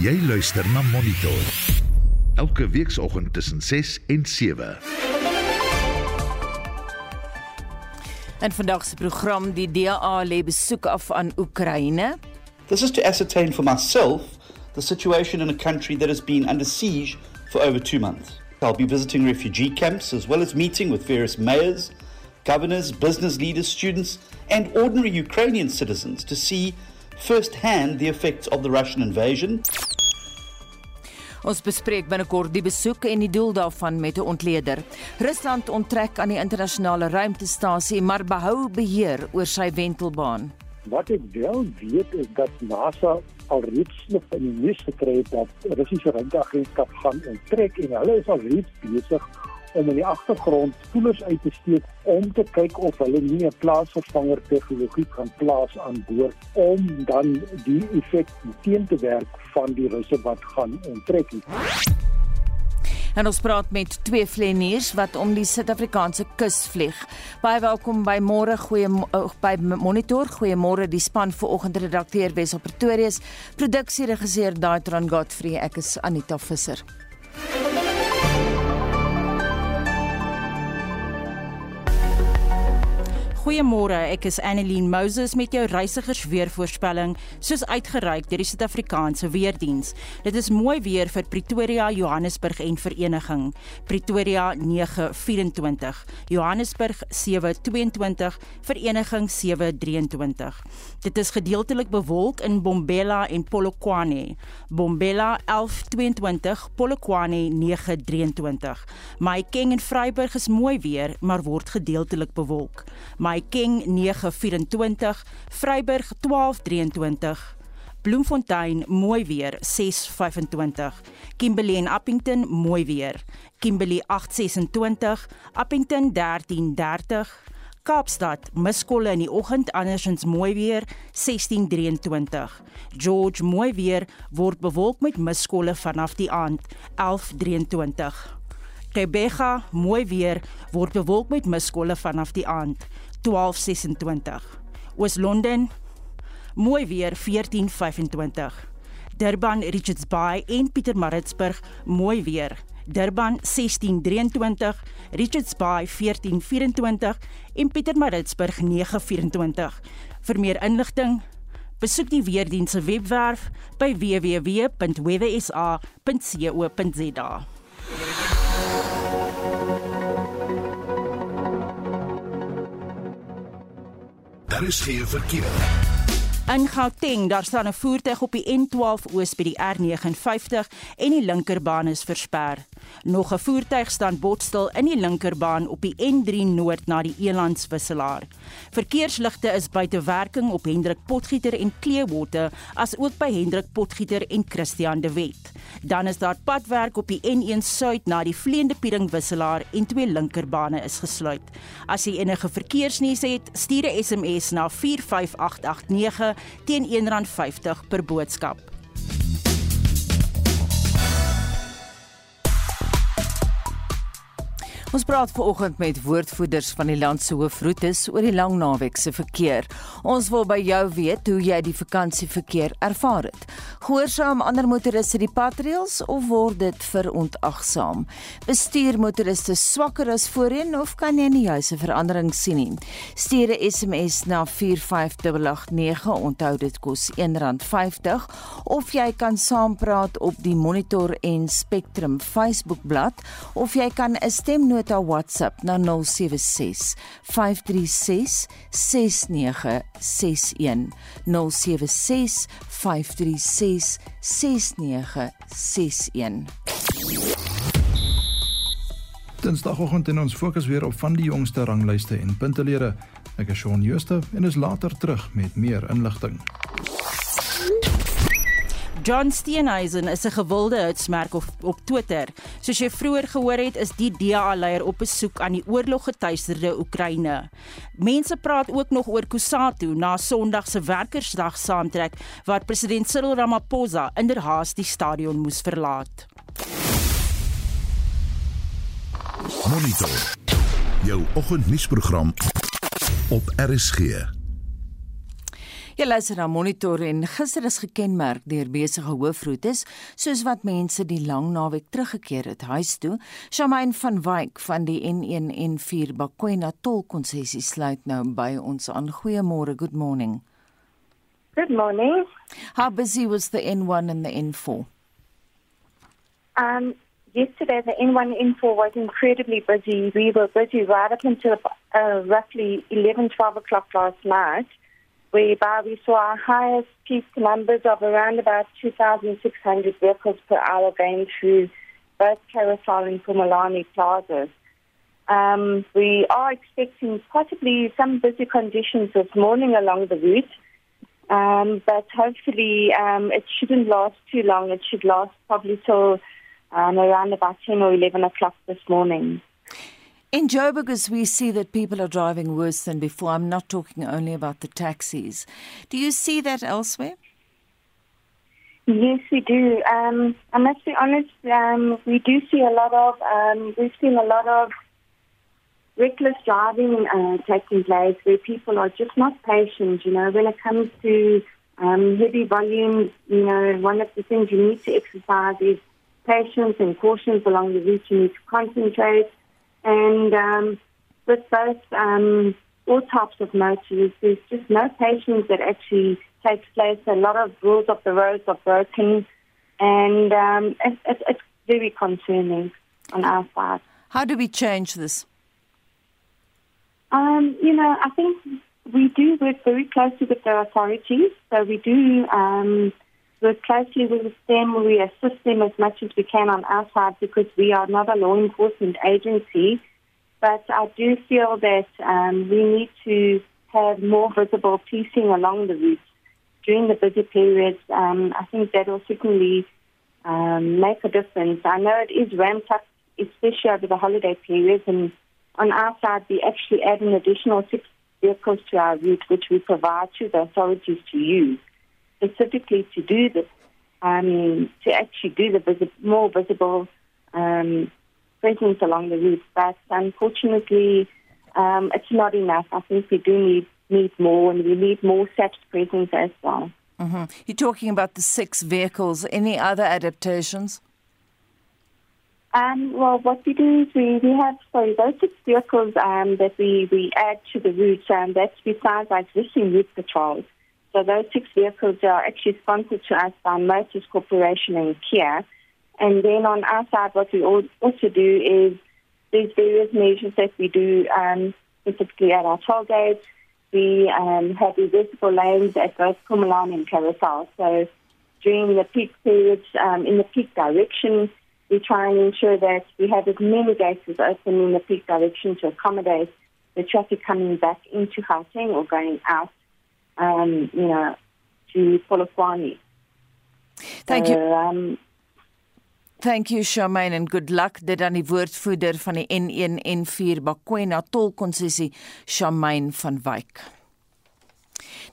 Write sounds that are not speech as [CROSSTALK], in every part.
Jy luister na Monitor. Elke weekoggend tussen 6 en 7. En vandag se program die DA lê besoek af aan Oekraïne. This is to ascertain for myself the situation in a country that has been under siege for over two months. I'll be visiting refugee camps as well as meeting with various mayors, governors, business leaders, students, and ordinary Ukrainian citizens to see firsthand the effects of the Russian invasion. Ons bespreek binnekort die besoek en die doel daarvan met 'n ontleder. Rusland onttrek aan die internasionale ruimtestasie maar behou beheer oor sy wentelbaan. Wat ek wel weet is dat NASA alreeds nog in die nuus gekry het dat Russiese ruimteagentskap gaan onttrek en hulle is alreeds besig om in die agtergrond spoelers uit te steek om te kyk of hulle nie 'n plaasvervanger tegnologie kan plaas aan boord om dan die effek teen te werk van die russe wat gaan onttrek. En ons praat met twee vleniers wat om die Suid-Afrikaanse kus vlieg. Baie welkom by môre goeie by Monitor. Goeiemôre die span vanoggend redakteur Wesel Pretorius, produksieregisseur Daitron Godfrey. Ek is Anita Visser. Goeiemôre, ek is Annelien Moses met jou reisigersweervoorspelling soos uitgereik deur die Suid-Afrikaanse Weerdiens. Dit is mooi weer vir Pretoria, Johannesburg en Vereniging. Pretoria 9:24, Johannesburg 7:22, Vereniging 7:23. Dit is gedeeltelik bewolk in Bombela en Polokwane. Bombela 11:22, Polokwane 9:23. Maikeng en Vryburg is mooi weer, maar word gedeeltelik bewolk. Maikeng 9:24, Vryburg 12:23. Bloemfontein mooi weer 6:25. Kimberley en Appington mooi weer. Kimberley 8:26, Appington 13:30. Kaapstad miskolle in die oggend andersins mooi weer 16:23. George mooi weer word bewolk met miskolle vanaf die aand 11:23. Tebega mooi weer word bewolk met miskolle vanaf die aand 12:26. Oos-London mooi weer 14:25. Durban, Richards Bay en Pietermaritzburg mooi weer. Durban 16:23, Richards Bay 14:24 en Pietermaritzburg 9:24. Vir meer inligting besoek die weerdiens se webwerf by www.weathersa.co.za. Daar is geen verkeer. In Gauteng, daar staan 'n voertuig op die N12 oos by die R59 en die linkerbaan is versper. Nog 'n voertuig staan botstil in die linkerbaan op die N3 noord na die Elandswisselaar. Verkeersligte is buite werking op Hendrik Potgieter en Clearwater, as ook by Hendrik Potgieter en Christian de Wet. Dan is daar padwerk op die N1 suid na die Vleende Piering wisselaar en twee linkerbane is gesluit. As jy enige verkeersnuus het, stuur 'n SMS na 45889 teen R1.50 per boodskap. Ons praat vanoggend met woordvoerders van die land se hoofroetes oor die lang naweek se verkeer. Ons wil by jou weet hoe jy die vakansieverkeer ervaar het. Gehoorsaam ander motoriste die patreëls of word dit verontagsaam? Bestuur motoriste swakker as voorheen of kan jy nie juis 'n verandering sien nie? Stuur 'n SMS na 45889. Onthou dit kos R1.50 of jy kan saampraat op die Monitor en Spectrum Facebookblad of jy kan 'n stemnota WhatsApp na 076 536 6961 076 536 6961 Dinsdagoggend in ons fokus weer op van die jongste ranglyste en puntelere. Ek is Shaun Jooste en is later terug met meer inligting. John Steenhuisen is 'n gewilde hitsmerk op op Twitter. Soos jy vroeër gehoor het, is die DA-leier op besoek aan die oorloggetuisterde Oekraïne. Mense praat ook nog oor Kusatu na Sondag se Werkersdag saamtrek waar president Cyril Ramaphosa inderhaas die stadion moes verlaat. Monitor. Jou oggendnuusprogram op RSG. Jy luister na Monitor en gister is gekenmerk deur besige hoofroetes soos wat mense die lang naweek teruggekeer het huis toe. Shamaine van Wyk van die N1 en 4 Bakwena tolkonssessie sluit nou by ons aan. Goeiemôre, good morning. Good morning. How busy was the N1 and the N4? Um, yesterday, the N1 N4 was incredibly busy. We were busy right up until uh, roughly 11, 12 o'clock last night, whereby we saw our highest peak numbers of around about 2,600 vehicles per hour going through both Carousel and Pumalani plazas. Um, we are expecting possibly some busy conditions this morning along the route. Um, but hopefully um, it shouldn't last too long. It should last probably till um, around about 10 or 11 o'clock this morning. In Joburg, as we see that people are driving worse than before, I'm not talking only about the taxis. Do you see that elsewhere? Yes, we do. Um, I must be honest, um, we do see a lot of, um, we've seen a lot of reckless driving uh, taking place where people are just not patient. You know, when it comes to um, heavy volumes, you know, one of the things you need to exercise is patience and caution along the route. You need to concentrate. And um, with both um, all types of motors, there's just no patience that actually takes place. A lot of rules of the roads are broken, and um, it, it, it's very concerning on our side. How do we change this? Um, you know, I think we do work very closely with the authorities. So we do um, work closely with them. We assist them as much as we can on our side because we are not a law enforcement agency. But I do feel that um, we need to have more visible policing along the route during the busy periods. Um, I think that will certainly um, make a difference. I know it is ramped up, especially over the holiday periods. And on our side, we actually add an additional six vehicles to our route, which we provide to the authorities to use specifically to do this, um, to actually do the visi- more visible um, presence along the route. But unfortunately, um, it's not enough. I think we do need need more, and we need more SAP's presence as well. Mm-hmm. You're talking about the six vehicles. Any other adaptations? Um, well, what we do is we, we have sorry those six vehicles um, that we, we add to the route. Um, that's besides our existing route patrols. So those six vehicles are actually sponsored to us by Motors Corporation and Kia. And then on our side, what we also do is there's various measures that we do um, specifically at our toll gates. We um, have reversible lanes at both Pumalani and Carousel. So during the peak periods, um, in the peak direction, we try and ensure that we have as many gates as open in the peak direction to accommodate the traffic coming back into Gauteng or going out um, you know, to Polokwane. Thank you. Uh, um, Thank you Charmaine and good luck dit aan die woordvoerder van die N1 en 4 Bakwena tolkonssessie Charmaine van Wyk.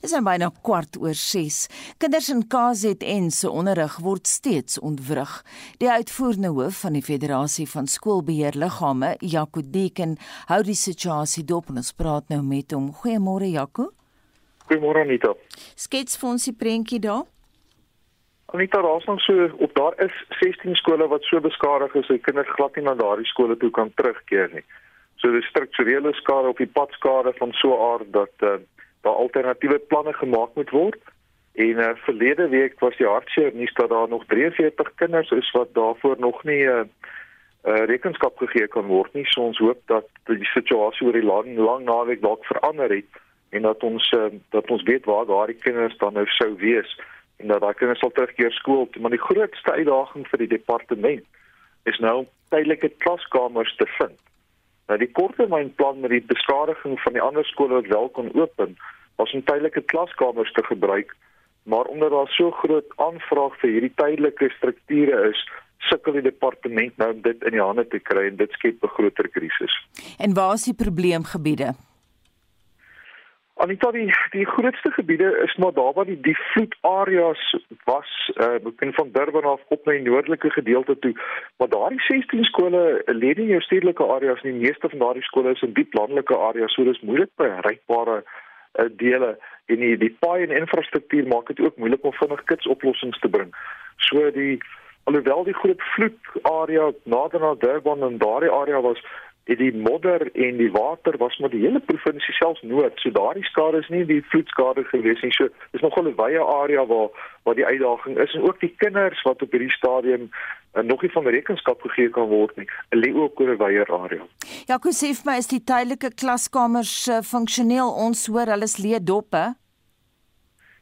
Dis nou byna kwart oor 6. Kinders in KZN se onderrig word steeds ontwrig. Die uitvoerende hoof van die Federasie van Skoolbeheerliggame, Jaco Deken, hou die situasie dop en ons praat nou met hom. Goeiemôre Jaco. Goeiemôre Anita. Skets vir ons die prentjie daar. Anita, daar's nog so op daar is 16 skole wat so beskadig is dat kinders glad nie na daardie skole toe kan terugkeer nie. So dis strukturele skade op die padskade van so aard dat uh, daar alternatiewe planne gemaak moet word. En uh, verlede week was die hartseer nuus dat daar nog 43 kinders is wat daarvoor nog nie 'n uh, uh, rekenskap gegee kan word nie. So ons hoop dat die situasie oor die lang lang naweek dalk verander het en dat ons uh, dat ons weet waar daardie kinders dan nou sou wees en dat daai kinders sal terugkeer skool toe maar die grootste uitdaging vir die departement is nou tydelike klaskamers te vind. Nou die korttermynplan met die beskadiging van die ander skole wat wel kon open was om tydelike klaskamers te gebruik maar omdat daar so groot aanvraag vir hierdie tydelike strukture is sukkel die departement nou om dit in die hande te kry en dit skep 'n groter krisis. En waar is die probleemgebiede? Anita die die grootste gebiede is maar daar waar die die vloedareas was uh begin van Durban af op na die noordelike gedeelte toe maar daardie 16 skole lê nie in jou stedelike areas nie die meeste van daardie skole is in diep landelike areas so dis moeilik bereikbare uh, dele en die die paai en infrastruktuur maak dit ook moeilik om vinnig kits oplossings te bring. So die alhoewel die groot vloed area nader aan Durban en daardie area was het die modder en die water was maar die hele provinsie selfs noord. So daardie skade is nie die vloedskade gewees nie. So dis nogal 'n wye area waar waar die uitdaging is en ook die kinders wat op hierdie stadium uh, nog nie van rekenskap gegee kan word nie. Lê ook oor 'n wye area. Ja, kusef my is die tydelike klaskamers uh, funksioneel. Ons hoor hulle is leë doppe.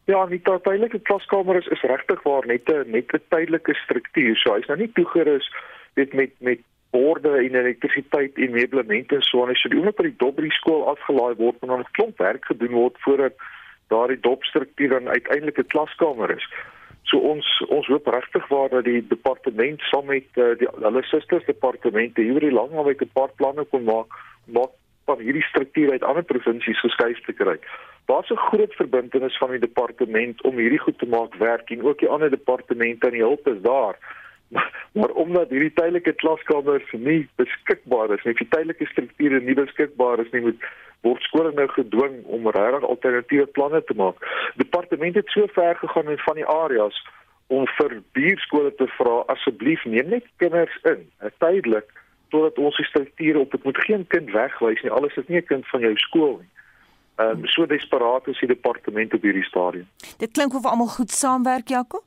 Ja, die tydelike klaskamer is, is regtig waar net 'n net 'n tydelike struktuur. So hy's nou nie toegerus weet met met borde en elektrisiteit en meublement en so aan. So die oomblik wat die dop by die skool afgelaai word, moet dan 'n klomp werk gedoen word voordat daardie dopstruktuur dan uiteindelik 'n klaskamer is. So ons ons hoop regtig waar dat die departement saam met uh, die hulle susters departemente hier die langweek 'n paar planne kon maak maak van hierdie struktuur uit ander provinsies geskuif te kry. Daar's 'n groot verbintenis van die departement om hierdie goed te maak werk en ook die ander departemente en die hulp is daar. Maar, [LAUGHS] maar omdat hierdie tydelike klaskamers nie beskikbaar is nie, die tydelike strukture nie beskikbaar is nie, moet word skole nou gedwing om regtig alternatiewe planne te maak. Departement het so ver gegaan in van die areas om vir buurskole te vra asseblief neem net kinders in, eh, tydelik totdat ons die strukture op dit moet geen kind wegwys nie. Alles is nie 'n kind van jou skool nie. Ehm um, so desperaat is die departement op hierdie stadium. Dit klink of almal goed saamwerk, Jaco.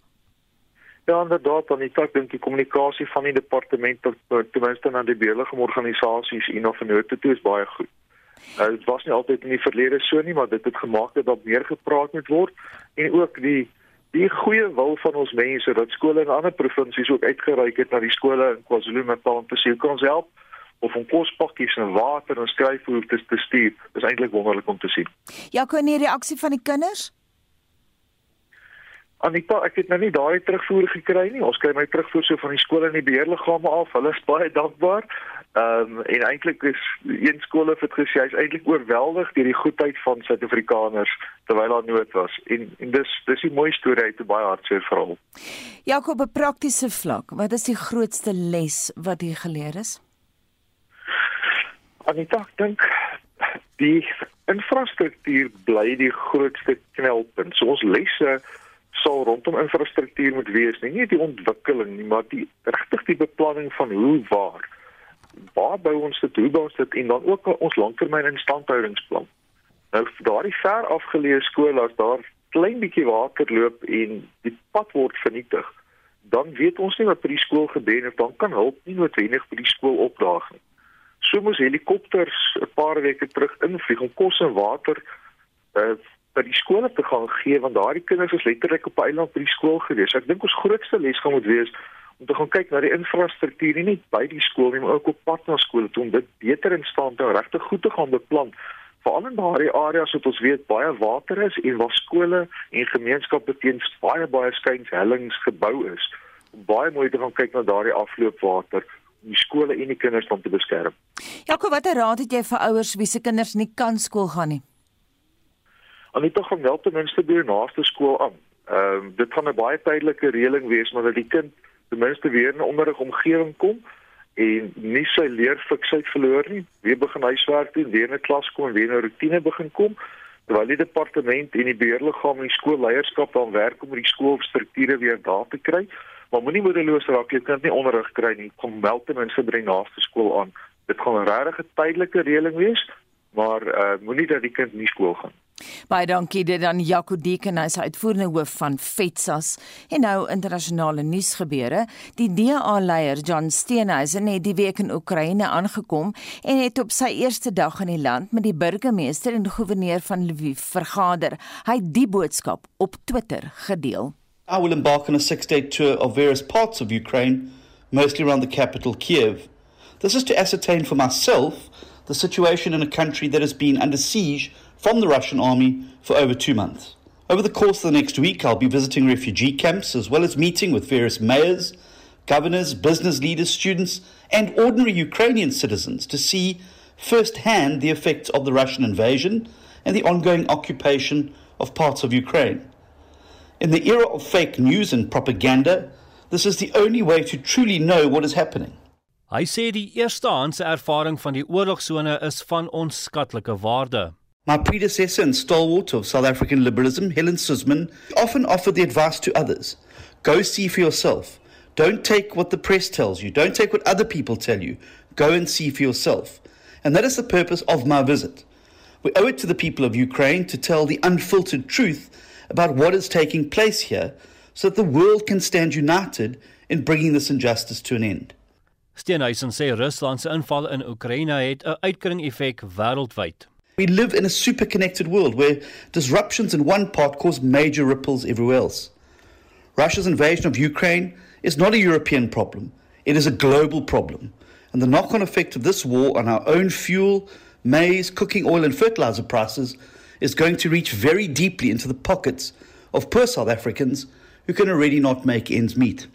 Ja, inderdaad, dan ek dink die kommunikasie van die departement tot ten minste aan die beheerlige organisasies en of vennote toe is baie goed. Nou, dit was nie altyd in die verlede so nie, maar dit het gemaak dat daar meer gepraat moet word en ook die die goeie wil van ons mense dat skole in ander provinsies ook uitgereik het na die skole in KwaZulu-Natal om te sê kan ons help of om kospakkies en water en skryfhoeftes te stuur. Dis eintlik wonderlik om te sien. Ja, kon nie reaksie van die kinders? Anita, ek het nou nie daai terugvoer gekry nie. Ons kry my terugvoer so van die skole en die beheerliggame af. Hulle is baie dankbaar. Ehm um, en eintlik is een skool het gesê hy's eintlik oorweldig deur die goedheid van Suid-Afrikaners terwyl daar nood was. En en dis dis 'n mooi storie uit 'n baie hartseer verhaal. Jakob, op 'n praktiese vlak, wat is die grootste les wat jy geleer is? Anita, ek dink die infrastruktuur bly die grootste knelpunt. So ons lesse sal rondom infrastruktuur moet wees, nie, nie die ontwikkeling nie, maar die regtig die beplanning van hoe waar. Waar bou ons dit, hoe bou ons dit en dan ook ons langtermyn instandhoudingsplan. Nou daardie ver afgeleë skole as daar klein bietjie water loop en die pad word vernietig, dan weet ons nie wat by die skool gebeur het, dan kan hulp nie noodwendig by die skool opdaag nie. So moes helikopters 'n paar weke terug invlieg om kos en water uh, by die skole te gaan gee want daardie kinders is letterlik op eiland by die skool gewees. Ek dink ons grootste les gaan moet wees om te gaan kyk na die infrastruktuur nie net by die skool nie, maar ook op pad na skole om dit beter in stand te hou, regtig goed te gaan beplan. Veral in daardie areas wat ons weet baie water is en waar skole en gemeenskappe teens baie baie skuins hellings gebou is. Baie mooi te gaan kyk na daardie afloopwater om die skole en die kinders dan te beskerm. Jakob, watter raad het jy vir ouers wie se kinders nie kan skool gaan nie? Anita gaan wel ten minste by die naaste skool aan. Ehm um, dit gaan 'n baie tydelike reëling wees maar dat die kind ten minste weer in 'n onderrig omgewing kom en nie sy leerfiksheid verloor nie. Weer begin huiswerk doen, weer in 'n klas kom en weer 'n rotine begin kom. Terwyl die departement en die beheerliggaam en die skoolleierskap dan werk om die skoolstrukture weer daar te kry. Maar moenie moedeloos raak, jy kan nie onderrig kry nie. Kom wel ten minste by die naaste skool aan. Dit gaan 'n regtig tydelike reëling wees, maar uh moenie dat die kind nie skool gaan nie. Baie dankie dit aan Jaco Deken, hy is uitvoerende hoof van FETSAS en nou internasionale nuus gebeure. Die DA-leier John Steenhuisen het die week in Oekraïne aangekom en het op sy eerste dag in die land met die burgemeester en goewerneur van Lviv vergader. Hy het die boodskap op Twitter gedeel. I will embark on a six-day tour of various parts of Ukraine, mostly around the capital Kiev. This is to ascertain for myself the situation in a country that has been under siege from the Russian army for over two months. Over the course of the next week, I'll be visiting refugee camps as well as meeting with various mayors, governors, business leaders, students, and ordinary Ukrainian citizens to see firsthand the effects of the Russian invasion and the ongoing occupation of parts of Ukraine. In the era of fake news and propaganda, this is the only way to truly know what is happening. Hy sê die eerstehandse ervaring van die oorlogsone is van onskatlike waarde. My predecessor and stalwart of South African liberalism, Helen Suzman, often offered the advice to others go see for yourself. Don't take what the press tells you, don't take what other people tell you. Go and see for yourself. And that is the purpose of my visit. We owe it to the people of Ukraine to tell the unfiltered truth about what is taking place here so that the world can stand united in bringing this injustice to an end. Steenhuisen sê Rusland se inval in Oekraïne het 'n uitkring wêreldwyd. We live in a super connected world where disruptions in one part cause major ripples everywhere else. Russia's invasion of Ukraine is not a European problem, it is a global problem. And the knock on effect of this war on our own fuel, maize, cooking oil, and fertilizer prices is going to reach very deeply into the pockets of poor South Africans who can already not make ends meet.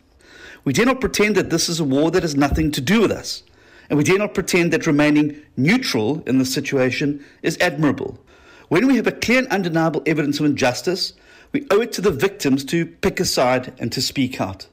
We dare not pretend that this is a war that has nothing to do with us. And we dare not pretend that remaining neutral in this situation is admirable. When we have a clear and undeniable evidence of injustice, we owe it to the victims to pick a side and to speak out.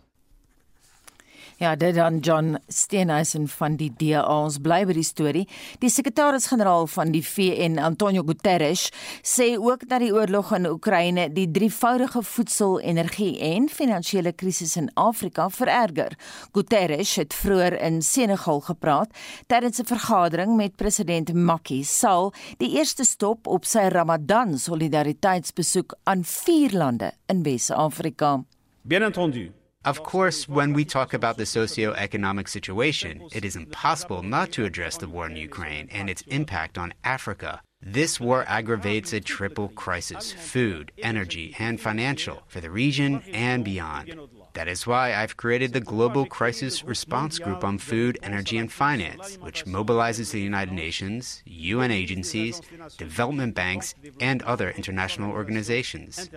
Ja, dit dan John Steenhuisen van die DA ons bly by die storie. Die sekretaris-generaal van die VN, Antonio Guterres, sê ook dat die oorlog in Oekraïne die drievoudige voedsel, energie en finansiële krisis in Afrika vererger. Guterres het vroeër in Senegal gepraat tydens 'n vergadering met president Macky Sall, die eerste stop op sy Ramadan solidariteitsbesoek aan vier lande in Wes-Afrika. Bien entendu, Of course, when we talk about the socio-economic situation, it is impossible not to address the war in Ukraine and its impact on Africa. This war aggravates a triple crisis food, energy, and financial for the region and beyond. That is why I've created the Global Crisis Response Group on Food, Energy, and Finance, which mobilizes the United Nations, UN agencies, development banks, and other international organizations.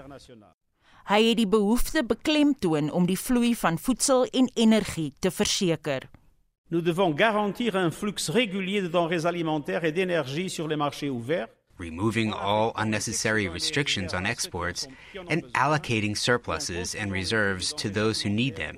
Hy het die behoefte beklemtoon om die vloei van voedsel en energie te verseker. Nous devons garantir un flux régulier de denrées alimentaires et d'énergie sur les marchés ouverts. Removing all unnecessary restrictions on exports, and allocating surpluses and reserves to those who need them,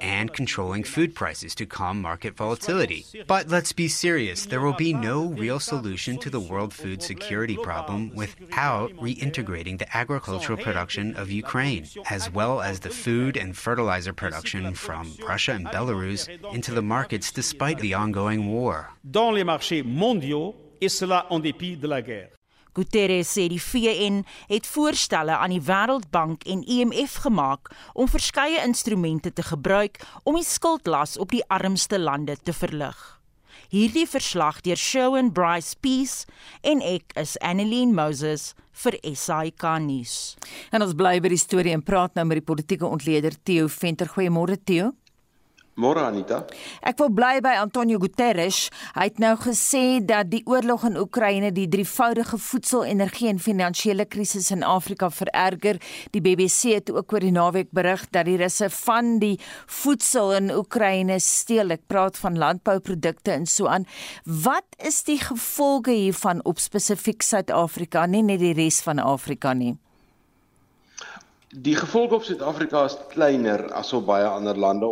and controlling food prices to calm market volatility. But let's be serious. There will be no real solution to the world food security problem. without reintegrating the agricultural production of Ukraine, as well as the food and fertilizer production from Russia and Belarus into the markets despite the ongoing war. Dans les marchés mondiaux, et cela en dépit de la guerre. Guterres sê die VN het voorstelle aan die Wêreldbank en IMF gemaak om verskeie instrumente te gebruik om die skuldlas op die armste lande te verlig. Hierdie verslag deur Shaun Bryce Peace en ek is Annelien Moses vir SAK nuus. En ons bly by die storie en praat nou met die politieke ontleder Theo Venter. Goeiemôre Theo. Môre Anita. Ek wil bly by Antonio Guterres. Hy het nou gesê dat die oorlog in Oekraïne die drievoudige voedsel, energie en finansiële krisis in Afrika vererger. Die BBC het ook oor die naweek berig dat die russe van die voedsel in Oekraïne steel. Ek praat van landbouprodukte en so aan. Wat is die gevolge hiervan op spesifiek Suid-Afrika, nie net die res van Afrika nie? Die gevolge op Suid-Afrika is kleiner as op baie ander lande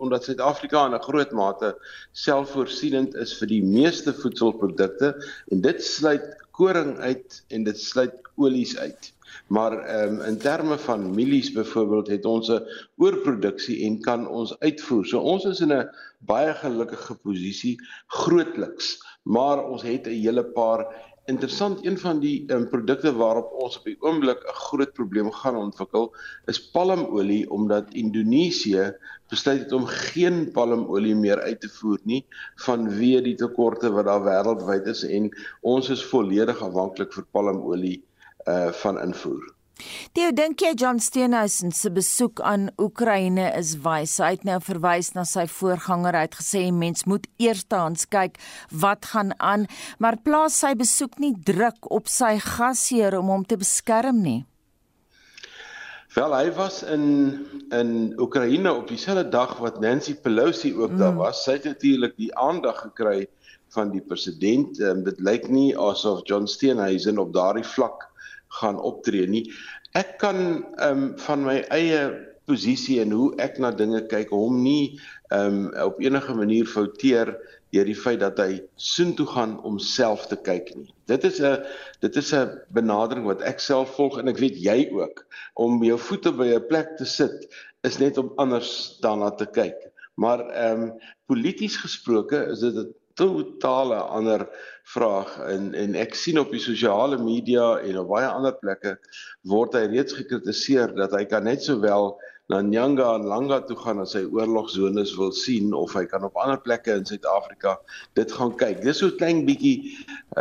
omdat Suid-Afrika in 'n groot mate selfvoorsienend is vir die meeste voedselprodukte en dit sluit koring uit en dit sluit olies uit. Maar ehm um, in terme van mielies byvoorbeeld het ons 'n oorproduksie en kan ons uitvoer. So ons is in 'n baie gelukkige posisie grootliks, maar ons het 'n hele paar interessant een van die um, produkte waarop ons op die oomblik 'n groot probleem gaan ontwikkel is palmolie omdat Indonesië besluit het om geen palmolie meer uit te voer nie vanweë die tekorte wat daar wêreldwyd is en ons is volledig afhanklik vir palmolie uh van invoer. Theo, dink jy John Steenhuisen se besoek aan Oekraïne is wys? Hy het nou verwys na sy voorganger. Hy het gesê mens moet eerstehands kyk wat gaan aan, maar plaas sy besoek nie druk op sy gasheer om hom te beskerm nie. Wel, hy was in in Oekraïne op dieselfde dag wat Nancy Pelosi ook mm. daar was. Sy het natuurlik die aandag gekry van die president. Um, dit lyk nie asof John Steenhuisen op daardie vlak gaan optree nie. Ek kan ehm um, van my eie posisie en hoe ek na dinge kyk, hom nie ehm um, op enige manier fouteer deur die feit dat hy soontoe gaan om self te kyk nie. Dit is 'n dit is 'n benadering wat ek self volg en ek weet jy ook om jou voete by 'n plek te sit is net om anders daarna te kyk. Maar ehm um, polities gesproke is dit 'n totale ander vraag en en ek sien op die sosiale media en op baie ander plekke word hy reeds gekritiseer dat hy kan net sowel na Nyanga en Langa toe gaan as hy oorlogsones wil sien of hy kan op ander plekke in Suid-Afrika dit gaan kyk. Dis so 'n klein bietjie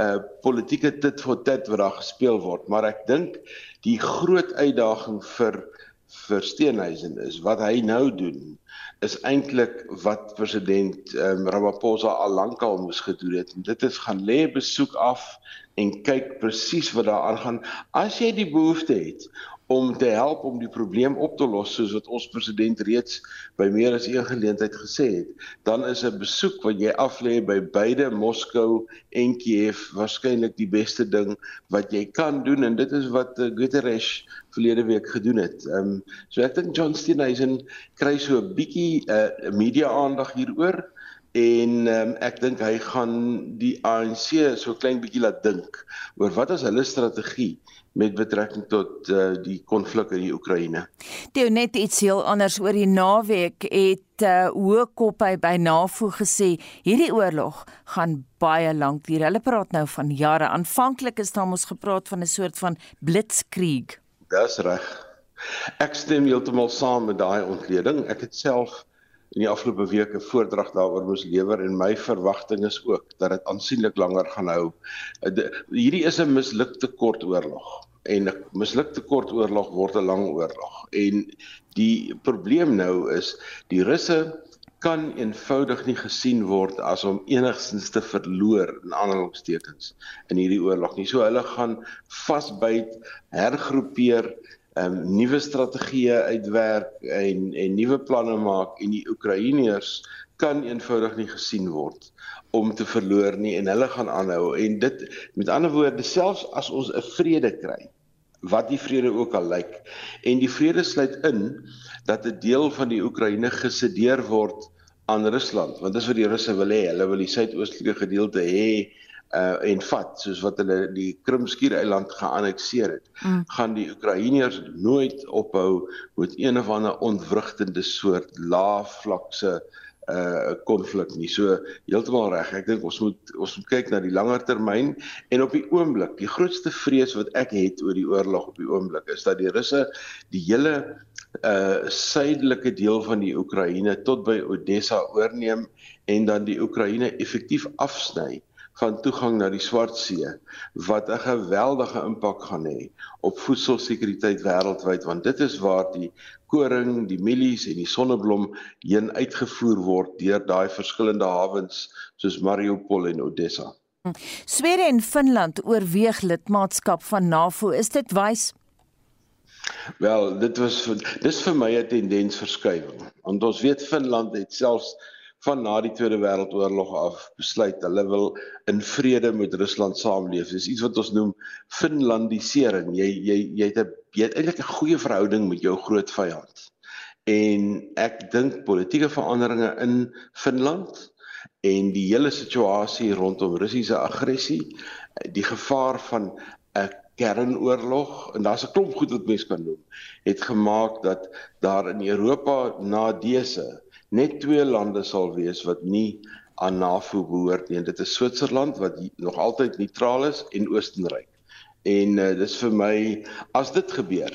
uh politieke tit vir tit wat daar gespeel word, maar ek dink die groot uitdaging vir vir Steenhuisen is wat hy nou doen is eintlik wat president um, Ramaphosa al lankal moes gedoen het. En dit is gaan lê besoek af en kyk presies wat daar aangaan. As jy die behoefte het om te help om die probleem op te los soos wat ons president reeds by meer as een geleentheid gesê het dan is 'n besoek wat jy aflê by beide Moskou en Kiev waarskynlik die beste ding wat jy kan doen en dit is wat uh, Guterres verlede week gedoen het. Ehm um, so ek dink John Steenhuisen kry so 'n bietjie uh, media aandag hieroor en um, ek dink hy gaan die ANC so klein bietjie laat dink oor wat is hulle strategie met betrekking tot uh, die konflik in die Oekraïne. Toe net iets heel anders oor die naweek het uh, hoë kop hy by NAVO gesê hierdie oorlog gaan baie lank duur. Hulle praat nou van jare. Aanvanklik is daar mos gepraat van 'n soort van blitzkrieg. Dis reg. Ek stem heeltemal saam met daai ontleding. Ek het self in die afgelope week 'n voordrag daaroor moes lewer en my verwagting is ook dat dit aansienlik langer gaan hou. Uh, hierdie is 'n mislukte kort oorlog en 'n mislukte kort oorlog word 'n lang oorlog. En die probleem nou is die Russe kan eenvoudig nie gesien word as om enigstens te verloor in aanhalingstekens in hierdie oorlog nie. So hulle gaan vasbyt, hergroepeer, um, nuwe strategieë uitwerk en en nuwe planne maak en die Oekraïners kan eenvoudig nie gesien word om te verloor nie en hulle gaan aanhou en dit met ander woorde selfs as ons 'n vrede kry wat die vrede ook al lyk. En die vrede sluit in dat 'n deel van die Oekraïne gesedeer word aan Rusland, want dis wat die Russe wil hê. Hulle wil die suidoostelike gedeelte hê uh en vat soos wat hulle die Krimskiereiland geannekteer het. Mm. Gaan die Oekraïners nooit ophou met een of ander ontwrigtende soort laafvlakse uh uh konflik nie. So heeltemal reg. Ek dink ons moet ons moet kyk na die langer termyn en op die oomblik, die grootste vrees wat ek het oor die oorlog op die oomblik is dat die Russe die hele uh suidelike deel van die Oekraïne tot by Odessa oorneem en dan die Oekraïne effektief afsny van toegang na die Swart See wat 'n geweldige impak gaan hê op voedselsekuriteit wêreldwyd want dit is waar die koring, die mielies en die sonneblom heen uitgevoer word deur daai verskillende hawens soos Mariupol en Odessa. Swede en Finland oorweeg lidmaatskap van NAVO. Is dit wys? Wel, dit was dis vir my 'n tendensverskywing. Want ons weet Finland het selfs van na die Tweede Wêreldoorlog af besluit hulle wil in vrede met Rusland saamleef. Dis iets wat ons noem Finlandisering. Jy jy jy het 'n jy het eintlik 'n goeie verhouding met jou groot vyand. En ek dink politieke veranderinge in Finland en die hele situasie rondom Russiese aggressie, die gevaar van 'n kernoorlog en daar's 'n klomp goed wat mense kan noem, het gemaak dat daar in Europa na dese net twee lande sal wees wat nie aan NAVO behoort nie. Dit is Switserland wat nog altyd neutraal is en Oostenryk. En uh, dis vir my as dit gebeur,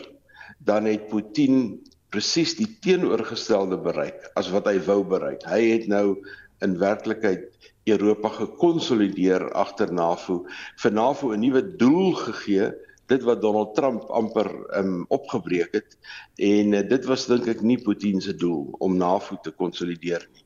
dan het Putin presies die teenoorgestelde bereik as wat hy wou bereik. Hy het nou in werklikheid Europa gekonsolideer agter NAVO, vir NAVO 'n nuwe doel gegee dit wat Donald Trump amper um, opgebreek het en uh, dit was dink ek nie Putin se doel om NAVO te konsolideer nie.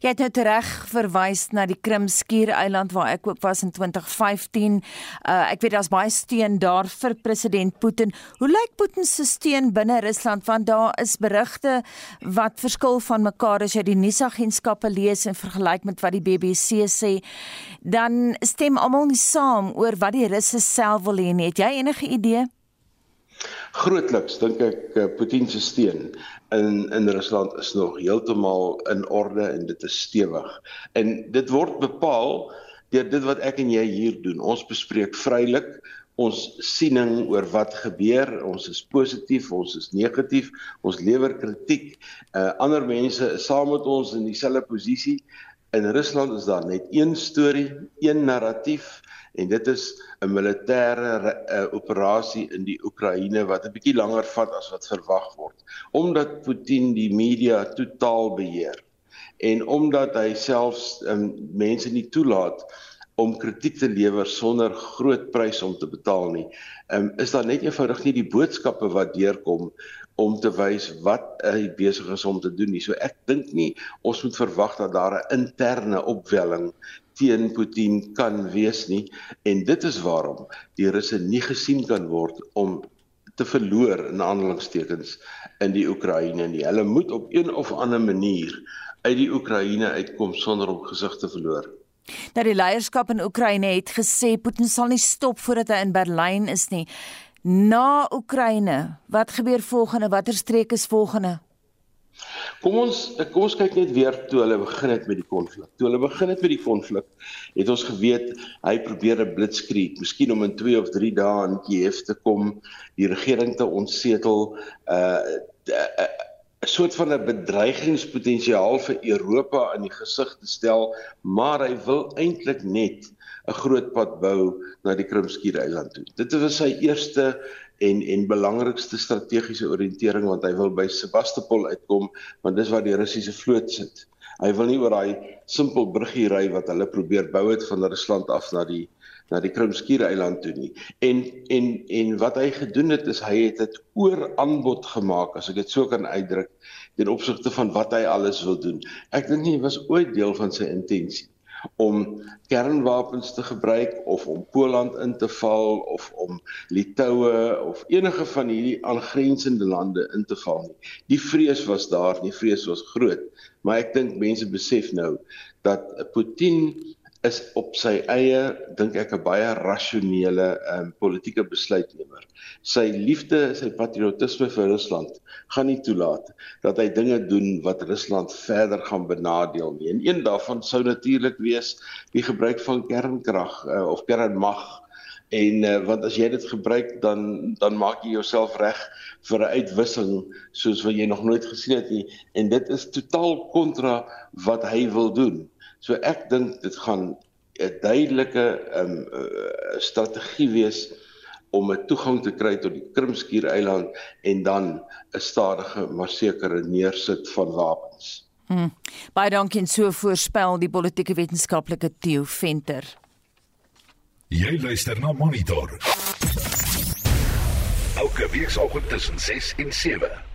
Jy het nou reg verwys na die Krimskiereiland waar ek ook was in 2015. Uh ek weet daar's baie steun daar vir president Putin. Hoe lyk Putin se steun binne Rusland want daar is berigte wat verskil van mekaar as jy die nuusagentskappe lees en vergelyk met wat die BBC sê. Dan stem almal nie saam oor wat die Russe self wil hê nie. Het jy enige idee? Grootliks dink ek uh, Putin se steun in in Rusland is nog heeltemal in orde en dit is stewig. En dit word bepaal deur dit wat ek en jy hier doen. Ons bespreek vrylik ons siening oor wat gebeur. Ons is positief, ons is negatief, ons lewer kritiek. Uh ander mense is saam met ons in dieselfde posisie. In Rusland is daar net een storie, een narratief en dit is 'n militêre uh, operasie in die Oekraïne wat 'n bietjie langer vat as wat verwag word omdat Putin die media totaal beheer en omdat hy selfs um, mense nie toelaat om kritiek te lewer sonder groot prys om te betaal nie. Ehm um, is daar net eenvoudig nie die boodskappe wat deurkom om te wys wat hy besig is om te doen nie. So ek dink nie ons moet verwag dat daar 'n interne opwelling teen Putin kan wees nie en dit is waarom die Russe nie gesien kan word om te verloor in aanhalingstekens in die Oekraïne nie. Hulle moet op een of ander manier uit die Oekraïne uitkom sonder om gesig te verloor. Dat die leierskap in Oekraïne het gesê Putin sal nie stop voordat hy in Berlyn is nie. Na Oekraïne, wat gebeur volgende? Watter streek is volgende? Kom ons kom ons kyk net weer toe hulle begin het met die konflik. Toe hulle begin het met die konflik, het ons geweet hy probeer 'n blitskrieg, miskien om in 2 of 3 dae in Kiev te kom, die regering te ontsetel, uh 'n soort van 'n bedreigingspotensiaal vir Europa in die gesig te stel, maar hy wil eintlik net 'n groot pad bou na die Krimskiereiland toe. Dit was sy eerste en en belangrikste strategiese oriëntering want hy wil by Sebastopol uitkom want dis waar die Russiese vloot sit. Hy wil nie oor daai simpel bruggie ry wat hulle probeer bou het van Rusland af na die na die Krimskiereiland toe nie. En en en wat hy gedoen het is hy het dit oor aanbod gemaak as ek dit so kan uitdruk ten opsigte van wat hy alles wil doen. Ek dink nie was ooit deel van sy intensie om kernwapens te gebruik of om Poland in te val of om Litouwe of enige van hierdie aangrensende lande in te val nie. Die vrees was daar, die vrees was groot, maar ek dink mense besef nou dat Putin is op sy eie dink ek 'n baie rasionele um, politieke besluitnemer. Sy liefde, sy patriotisme vir Rusland gaan nie toelaat dat hy dinge doen wat Rusland verder gaan benadeel nie. En een daarvan sou natuurlik wees die gebruik van kernkrag uh, of kernmag en uh, want as jy dit gebruik dan dan maak jy jouself reg vir 'n uitwissing soos wat jy nog nooit gesien het nie en dit is totaal kontra wat hy wil doen. So ek dink dit gaan 'n duidelike um, uh, strategie wees om 'n toegang te kry tot die Krimskiereiland en dan 'n stadige maar sekere neersit van wapens. Hmm. Baie dankie en so voorspel die politieke wetenskaplike Theo Venter. Jy luister na Monitor. Elke week saterdag tussen 6 en 7.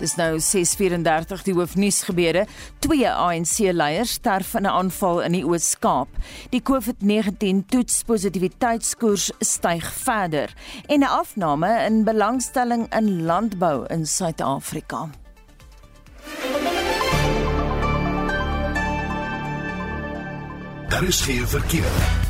Dis nou 6:34 die hoofnuus gebeure. Twee ANC-leiers sterf in 'n aanval in die Oos-Kaap. Die COVID-19 toetspositiwiteitskoers styg verder en 'n afname in belangstelling in landbou in Suid-Afrika. Daar is geen verkeer.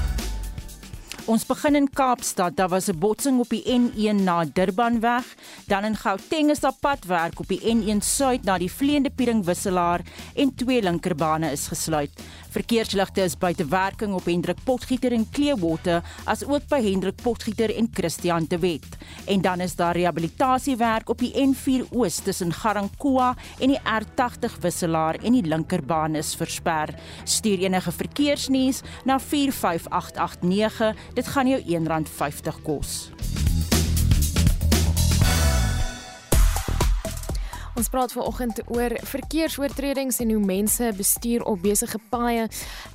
Ons begin in Kaapstad. Daar was 'n botsing op die N1 na Durbanweg. Dan in Gauteng is daar padwerk op die N1 suid na die Vleende Piering wisselaar en twee linkerbane is gesluit. Verkeersligte is buite werking op Hendrik Potgieter en Clearwater as ook by Hendrik Potgieter en Christian de Wet. En dan is daar rehabilitasiewerk op die N4 Oos tussen Garankoa en die R80 wisselaar en die linkerbaan is versper. Stuur enige verkeersnuus na 45889. Dit gaan jou R1.50 kos. Ons praat vanoggend oor verkeersoortredings en hoe mense bestuur op besige paaie.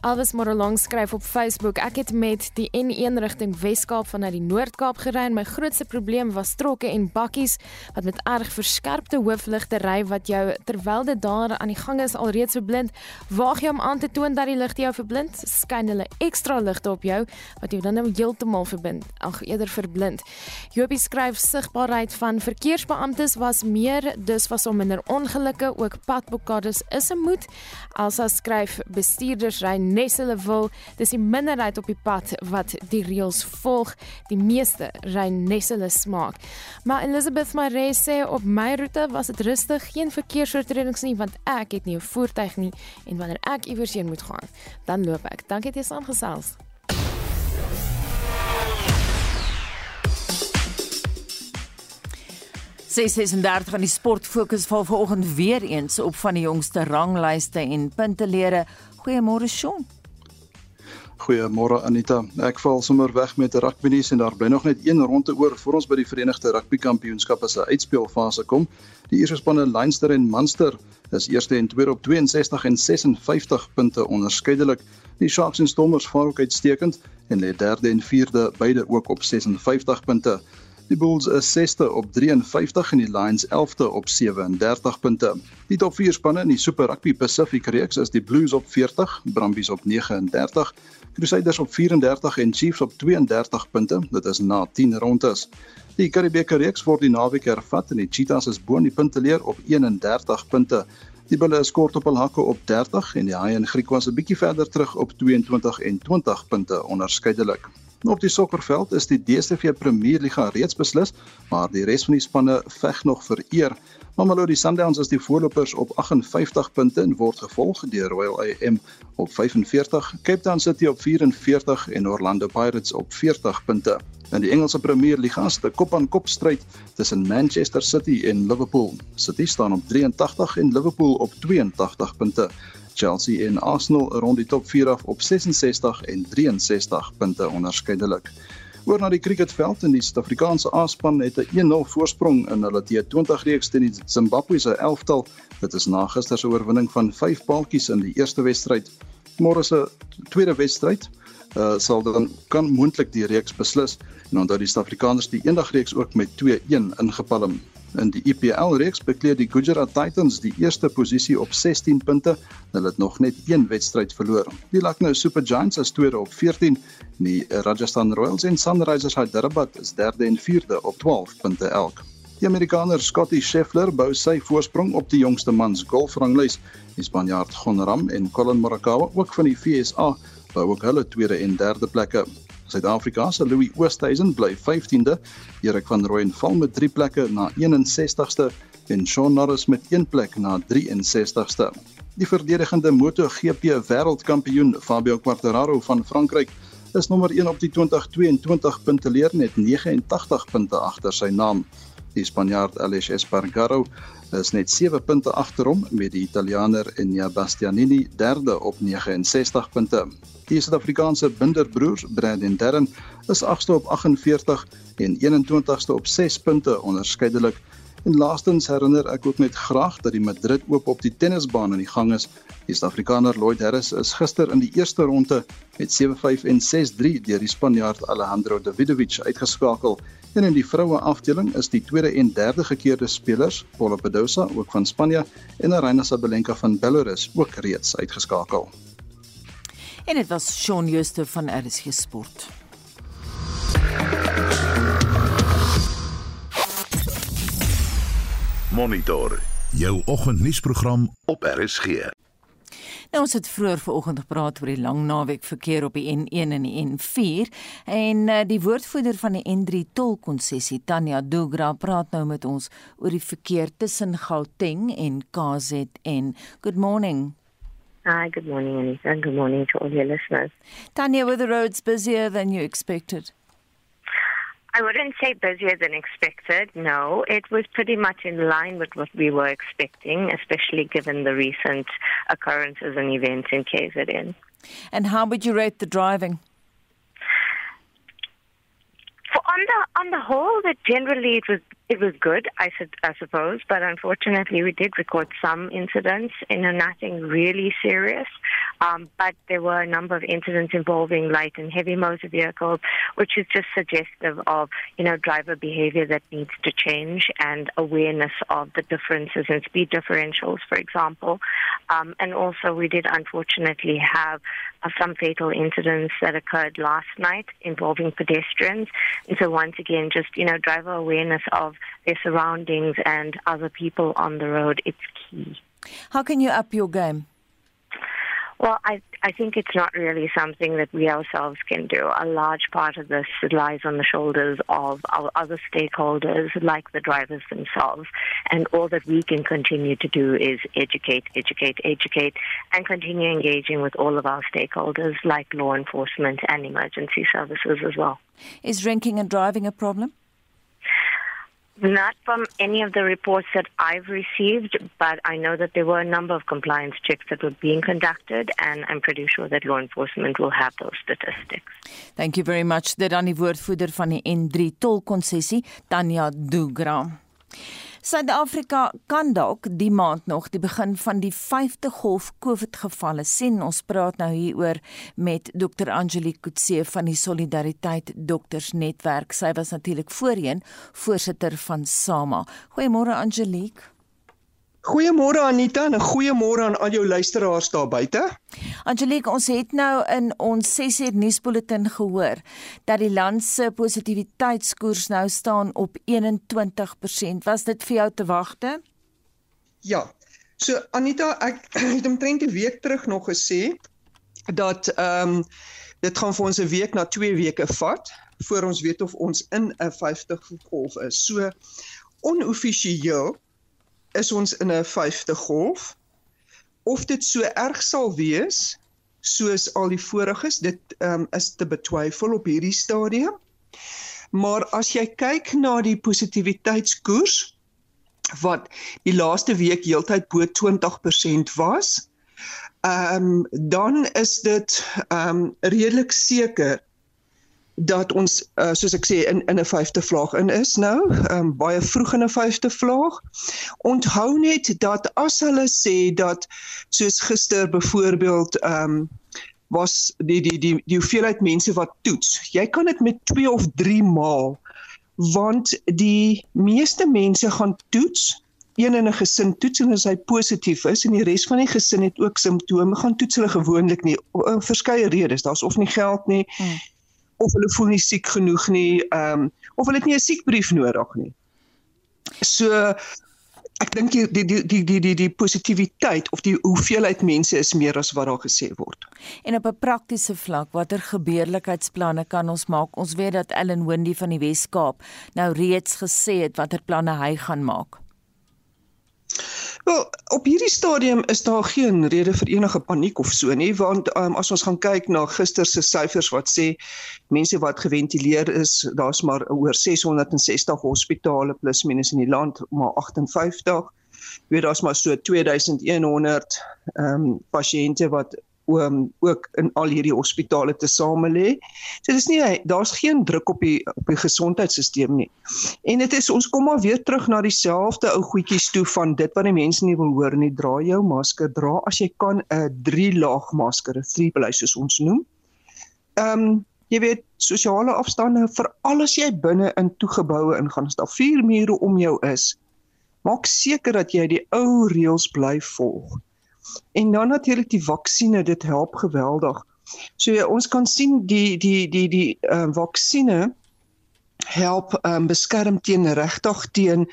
Elvis Morelong skryf op Facebook: Ek het met die N1 rigting Wes-Kaap vanuit die Noord-Kaap gery en my grootste probleem was trokke en bakkies wat met erg verskerpte hoofligte ry wat jou terwyl dit daar aan die gang is alreeds verblind. Waag jy om aan te toon dat die ligte jou verblind? Skyn hulle ekstra ligte op jou wat jou dan nou heeltemal verbind, ag eerder verblind. Jopie skryf sigbaarheid van verkeersbeamptes was meer dus was om minder ongelukke, ook padblokkades is 'n moet. Elsa skryf bestuurders ry nes hulle wil. Dis die minderheid op die pad wat die reëls volg. Die meeste ry nes hulle smaak. Maar Elizabeth Maree sê op my roete was dit rustig, geen verkeersoortredings nie want ek het nie 'n voertuig nie en wanneer ek iewers heen moet gaan, dan loop ek. Dankie dat jy saamgesels. 636 van die sport fokus val vanoggend weer eens op van die jongste ranglyste en puntelere. Goeiemôre Shaun. Goeiemôre Anita. Ek val sommer weg met rugby nuus en daar bly nog net een ronde oor voor ons by die Verenigde Rugby Kampioenskappe se uitspeelfase kom. Die eerste spanne Leinster en Munster is eerste en tweede op 62 en 56 punte onderskeidelik. Die Sharks en Stormers vaar ook uitstekend en lê derde en vierde beide ook op 56 punte. Die Bulls is 6ste op 53 en die Lions 11ste op 37 punte. Die top 4 spanne in die Super Rugby Pacific reeks is die Blues op 40, Brumbies op 39, Crusaders op 34 en Chiefs op 32 punte. Dit is na 10 rondes. Die Karibeker reeks word die naweek hervat en die Cheetahs is bo in die punteleer op 31 punte. Die Bulle is kort op hul hakke op 30 en die Haie en Griekwas 'n bietjie verder terug op 22 en 20 punte onderskeidelik. Op die sokkerveld is die DStv Premierliga reeds beslis, maar die res van die spanne veg nog vir eer. Mamelodi Sundowns is die voorlopers op 58 punte en word gevolg deur Royal AM op 45, Cape Town City op 44 en Orlando Pirates op 40 punte. In die Engelse Premierliga is dit kop-aan-kop stryd tussen Manchester City en Liverpool. City staan op 83 en Liverpool op 82 punte. Chelsea en Arsenal rond die top 4 af op 66 en 63 punte onderskeidelik. Oor na die cricketveld en die Suid-Afrikaanse A-span het 'n 1-0 voorsprong in hulle T20 reeks teen die Zimbabwe se elftal. Dit is na gister se oorwinning van 5 paaltjies in die eerste wedstryd. Môre se tweede wedstryd uh, sal dan kan moontlik die reeks beslis en onthou die Suid-Afrikaners die eendag reeks ook met 2-1 ingepalm. In die IPL reeks bekleed die Gujarat Titans die eerste posisie op 16 punte. Hulle het nog net een wedstryd verloor. Die Lucknow Super Giants is tweede op 14. Die Rajasthan Royals en Sunrisers Hyderabad is derde en vierde op 12 punte elk. Die Amerikaner Scottie Scheffler bou sy voorsprong op die jongste mans golfranglys. Die Spanjaard Jon Ram en Collin Morikawa, ook van die VSA, bou ook hulle tweede en derde plekke. Suid-Afrika se Louis Oosthuizen bly 15de, Erik van Rooyen val met 3 plekke na 61ste en Shaun Norris met 1 plek na 63ste. Die verdedigende MotoGP wêreldkampioen Fabio Quartararo van Frankryk is nommer 1 op die 2022 punteleer net 89 punte agter sy naam. Die Spanjaard Aleix Espargaro is net 7 punte agter hom met die Italianer Enea Bastianini derde op 69 punte. Die Suid-Afrikaanse binderbroers Brad en Darren is 8ste op 48 en 21ste op 6 punte onderskeidelik. En laastens herinner ek ook net graag dat die Madrid oop op die tennisbaan in die gang is. Die Suid-Afrikaner Lloyd Harris is gister in die eerste ronde met 7-5 en 6-3 deur die Spanjaard Alejandro Davidovich uitgeskakel. En in die vroue afdeling is die tweede en derde gekeerde spelers, Paula Badosa ook van Spanje en Aryna Sabalenka van Belarus ook reeds uitgeskakel. En dit was Shaun Schuster van RSG Sport. Monitor jou oggendnuusprogram op RSG. Nou ons het vroeër vanoggend gepraat oor die lang naweek verkeer op die N1 en die N4 en uh, die woordvoerder van die N3 tolkonssessie Tanya Dugra praat nou met ons oor die verkeer tussen Gauteng en KZN. Good morning. Hi, good morning, Anita, and good morning to all your listeners. Tanya, were the roads busier than you expected? I wouldn't say busier than expected. No, it was pretty much in line with what we were expecting, especially given the recent occurrences and events in KZN. And how would you rate the driving? For on the on the whole, that generally it was it was good, I, I suppose, but unfortunately we did record some incidents, you know, nothing really serious. Um, but there were a number of incidents involving light and heavy motor vehicles, which is just suggestive of, you know, driver behavior that needs to change and awareness of the differences in speed differentials, for example. Um, and also, we did unfortunately have uh, some fatal incidents that occurred last night involving pedestrians. And so, once again, just, you know, driver awareness of their surroundings and other people on the road, it's key. How can you up your game? Well, I, I think it's not really something that we ourselves can do. A large part of this lies on the shoulders of our other stakeholders, like the drivers themselves. And all that we can continue to do is educate, educate, educate, and continue engaging with all of our stakeholders, like law enforcement and emergency services as well. Is drinking and driving a problem? Not from any of the reports that I've received, but I know that there were a number of compliance checks that were being conducted, and I'm pretty sure that law enforcement will have those statistics. Thank you very much. Dit aan die woordvoerder van die N3 tolkonsessie, Tanya Dugram. Suid-Afrika kan dalk die maand nog die begin van die 5de golf COVID gevalle sien. Ons praat nou hieroor met Dr. Angelique Kutse van die Solidariteit Dokters Netwerk. Sy was natuurlik voorheen voorsitter van SAMA. Goeiemôre Angelique. Goeiemôre Anita en 'n goeiemôre aan al jou luisteraars daar buite. Angelique, ons het nou in ons 6 uur nuusbulletin gehoor dat die land se positiwiteitskoers nou staan op 21%. Was dit vir jou te wagte? Ja. So Anita, ek [CLEARS THROAT] het omtrent 'n week terug nog gesê dat ehm um, dit gaan vir ons 'n week na 2 weke vat voor ons weet of ons in 'n 50 golf is. So onoffisieel is ons in 'n vyfde golf. Of dit so erg sal wees soos al die voriges, dit um, is te betwyfel op hierdie stadium. Maar as jy kyk na die positiwiteitskoers wat die laaste week heeltyd bo 20% was, ehm um, dan is dit ehm um, redelik seker dat ons uh, soos ek sê in in 'n vyfde vlaag in is nou, um, baie vroeg in 'n vyfde vlaag. Onthou net dat as hulle sê dat soos gister byvoorbeeld ehm um, was die die die die hoeveelheid mense wat toets. Jy kan dit met 2 of 3 maal want die meeste mense gaan toets een in 'n gesin toets en as hy positief is en die res van die gesin het ook simptome gaan toets hulle gewoonlik nie om verskeie redes daar's of nie geld nie hmm of hulle voel nie siek genoeg nie, ehm um, of hulle het nie 'n siekbrief nodig nie. So ek dink die die die die die die positiwiteit of die hoeveelheid mense is meer as wat daar gesê word. En op 'n praktiese vlak, watter gebeurlikheidsplanne kan ons maak? Ons weet dat Ellen Wendy van die Wes-Kaap nou reeds gesê het watter planne hy gaan maak. Wel, op hierdie stadium is daar geen rede vir enige paniek of so nie, want um, as ons gaan kyk na gister se syfers wat sê mense wat geventileer is, daar's maar oor 660 hospitale plus minus in die land, maar 58. Weet daar's maar so 2100 ehm um, pasiënte wat um, ook in al hierdie hospitale te same lê. So dis nie daar's geen druk op die op die gesondheidstelsel nie. En dit is ons kom maar weer terug na dieselfde ou goedjies toe van dit wat die mense nie wil hoor nie. Dra jou masker, dra as jy kan 'n 3 laag masker, 'n three play soos ons noem. Ehm um, jy weet sosiale afstande vir al as jy binne in toegeboue ingaan, as daar vier mure om jou is. Maak seker dat jy die ou reëls bly volg. En dan natuurlik die vaksines, dit help geweldig. So ja, ons kan sien die die die die uh, vaksines help um, beskerm teen regtig teen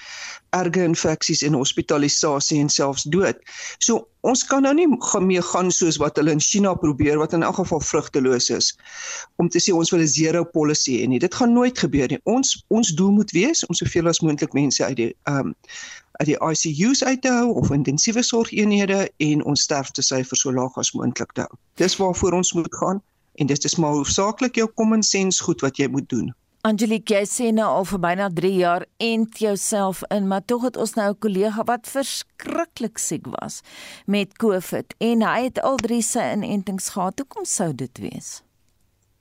erge infeksies en hospitalisasie en selfs dood. So ons kan nou nie mee gaan soos wat hulle in China probeer wat in elk geval vrugteloos is om te sê ons wil 'n zero policy hê nie. Dit gaan nooit gebeur nie. Ons ons doel moet wees om soveel as moontlik mense uit die ehm um, uit die ICU's uit te hou of intensiewe sorgeenhede en ons sterftesyfer so laag as moontlik te hou. Dis waarvoor ons moet gaan en dit is maar hoofsaaklik jou common sense goed wat jy moet doen. Angelique, jy sê nou al vir byna 3 jaar ent jouself in, maar tog het ons nou 'n kollega wat verskriklik siek was met COVID en hy het al drie sy inentings gehad. Hoekom sou dit wees?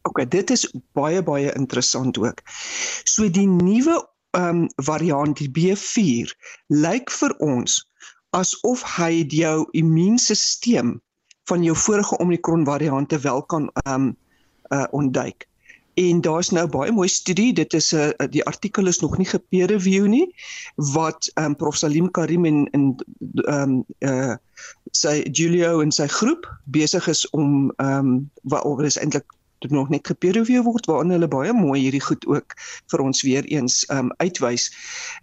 OK, dit is baie baie interessant ook. So die nuwe um, variant die B4 lyk vir ons asof hy jou immuunstelsel van jou vorige Omicron variante wel kan ehm um, uh ontduik. En daar's nou baie mooi studie, dit is 'n uh, die artikel is nog nie gepeer review nie wat um, Prof. Salim Karim en in ehm uh sy Julio en sy groep besig is om ehm um, wat oor is eintlik dit nog net gepeer review word waarin hulle baie mooi hierdie goed ook vir ons weer eens ehm um, uitwys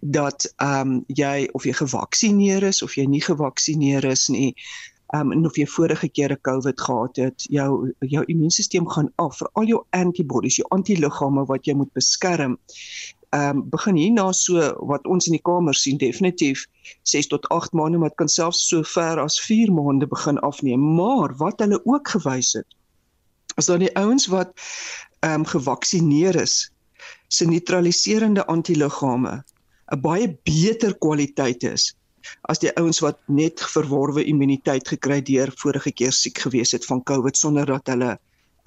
dat ehm um, jy of jy gevaksinereer is of jy nie gevaksinereer is nie um, en of jy vorige keer 'n COVID gehad het jou jou immuunstelsel gaan af. Vir al jou antibodies jou antiliggame wat jy moet beskerm ehm um, begin hierna so wat ons in die kamer sien definitief 6 tot 8 maande maar kan selfs so ver as 4 maande begin afneem. Maar wat hulle ook gewys het as dan die ouens wat ehm um, gevaksinereer is se neutraliserende antiliggame 'n baie beter kwaliteit is as die ouens wat net verworwe immuniteit gekry deur vorige keer siek gewees het van COVID sonder dat hulle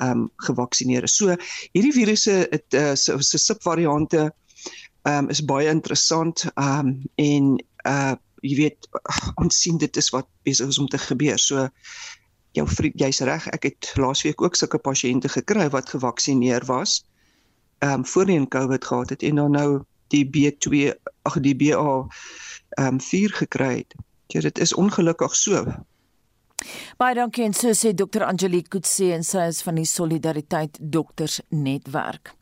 ehm um, gevaksinereer is. So hierdie virusse het uh, se se subvariante ehm um, is baie interessant ehm um, en uh jy weet ons sien dit is wat besig is om te gebeur. So jou vriend, jy's reg, ek het laasweek ook sulke pasiënte gekry wat gevaksinereer was. Ehm um, voorheen COVID gehad het en dan nou die B2 ag die BA ehm um, 4 gekry het. Ja, dit is ongelukkig so. Baie dankie en so sê Dr. Angelique Kutse en sy is van die Solidariteit Dokters Netwerk.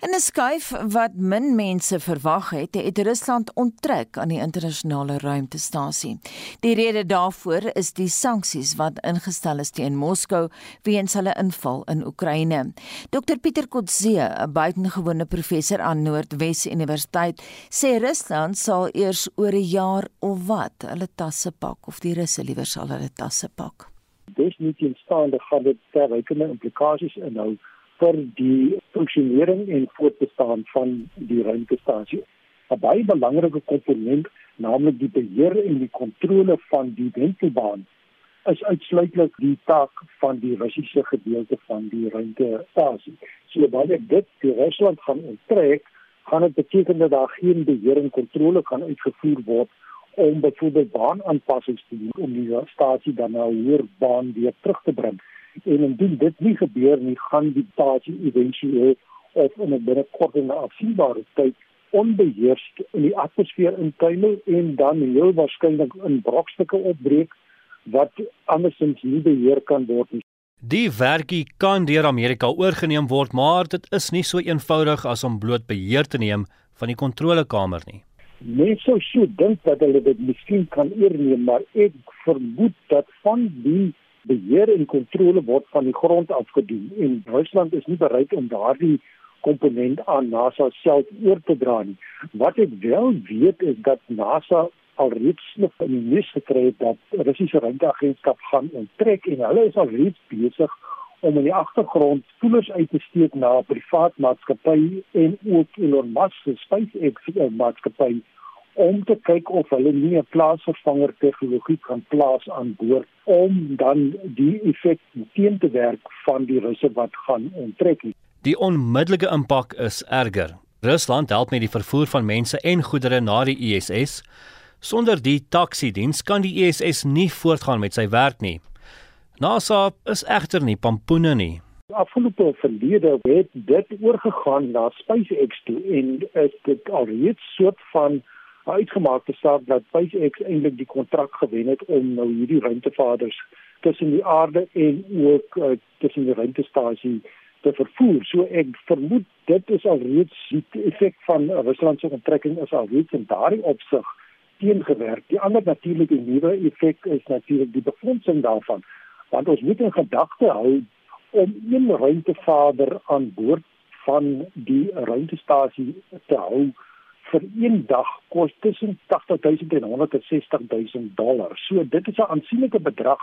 In 'n skuif wat min mense verwag het, het Rusland onttrek aan die internasionale ruimtestasie. Die rede daarvoor is die sanksies wat ingestel is teen Moskou weens hulle inval in Oekraïne. Dr Pieter Kotze, 'n buitengewone professor aan Noordwes Universiteit, sê Rusland sal eers oor 'n jaar of wat hulle tasse pak of die Russe liewer sal hulle tasse pak. Dis nie teenstaande gaan dit verrykende implikasies inhou vir die funksionering en voortbestaan van die ruimtestasie. 'n Baie belangrike komponent, naamlik die beheer en die kontrole van die wentelbaan, is uitsluitlik die taak van die Russiese gedeelte van die ruimtestasie. So wanneer dit die Rusland gaan onttrek, gaan dit beteken dat daar geen beheer en kontrole kan uitgevoer word om byvoorbeeld baanaanpassings te doen om die stasie dan na 'n hoër baan weer terug te bring en indien dit nie gebeur nie gaan die pasie éventueel of in 'n binnekort en afsienbare tyd onbeheerst in die atmosfeer intuimel en dan heel waarskynlik in brokstukke opbreek wat andersins nie beheer kan word nie. Die werkie kan deur Amerika oorgeneem word, maar dit is nie so eenvoudig as om bloot beheer te neem van die kontrolekamer nie. Mense sou so dink dat hulle dit miskien kan oorneem, maar ek vermoed dat van die beheer en kontrole word van die grond af gedoen en Rusland is nie bereid om daardie komponent aan NASA self oor te dra nie. Wat ek wel weet is dat NASA alreeds nog in die nuus gekry het dat Russiese ruimteagentskap gaan onttrek en hulle is alreeds besig om in die agtergrond spoelers uit te steek na 'n privaat maatskappy en ook Elon Musk se SpaceX maatskappy om te kyk of hulle nie 'n plaasvervanger tegnologie kan plaas aan boord om dan die effek teen te werk van die russe wat gaan onttrek. Die onmiddellike impak is erger. Rusland help met die vervoer van mense en goedere na die ISS. Sonder die taksiediens kan die ISS nie voortgaan met sy werk nie. NASA is egter nie pampoene nie. Afgelope verlede het dit oorgegaan na SpaceX toe en dit alreeds soort van uitgemaakte saak dat SpaceX eintlik die kontrak gewen het om nou hierdie ruimtevaders tussen die aarde en ook uh, tussen die ruimtestasie te vervoer. So ek vermoed dit is alreeds die effek van Rusland se onttrekking is alreeds in daardie opsig teengewerk. Die ander natuurlike nuwe effek is natuurlik die befondsing daarvan. Want ons moet in gedagte hou om een ruimtevader aan boord van die ruimtestasie te hou vir een dag kos tussen 80000 en 160000 dollar. So dit is 'n aansienlike bedrag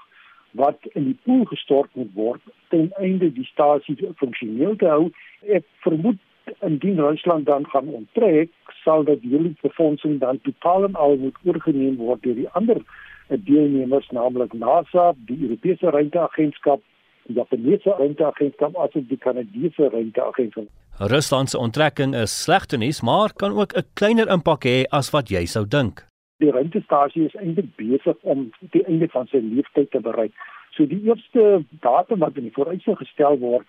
wat in die pool gestort moet word ten einde die stasie funksioneel te hou. Ek vermoed indien Rusland dan gaan onttrek, sal dit hierdie befondsing dan totaal en al moet oorgeneem word deur die ander deelnemers, naamlik NASA, die Europese Ruimteagentskap, die Japaneese Ruimteagentskap asook die Kanadese Ruimteagentskap. Rusland se onttrekking is slegte nuus, maar kan ook 'n kleiner impak hê as wat jy sou dink. Die ruimtestasie is eintlik besig om die einde van sy lewensyd te bereik. So die eerste datum wat in die vooruitsig gestel word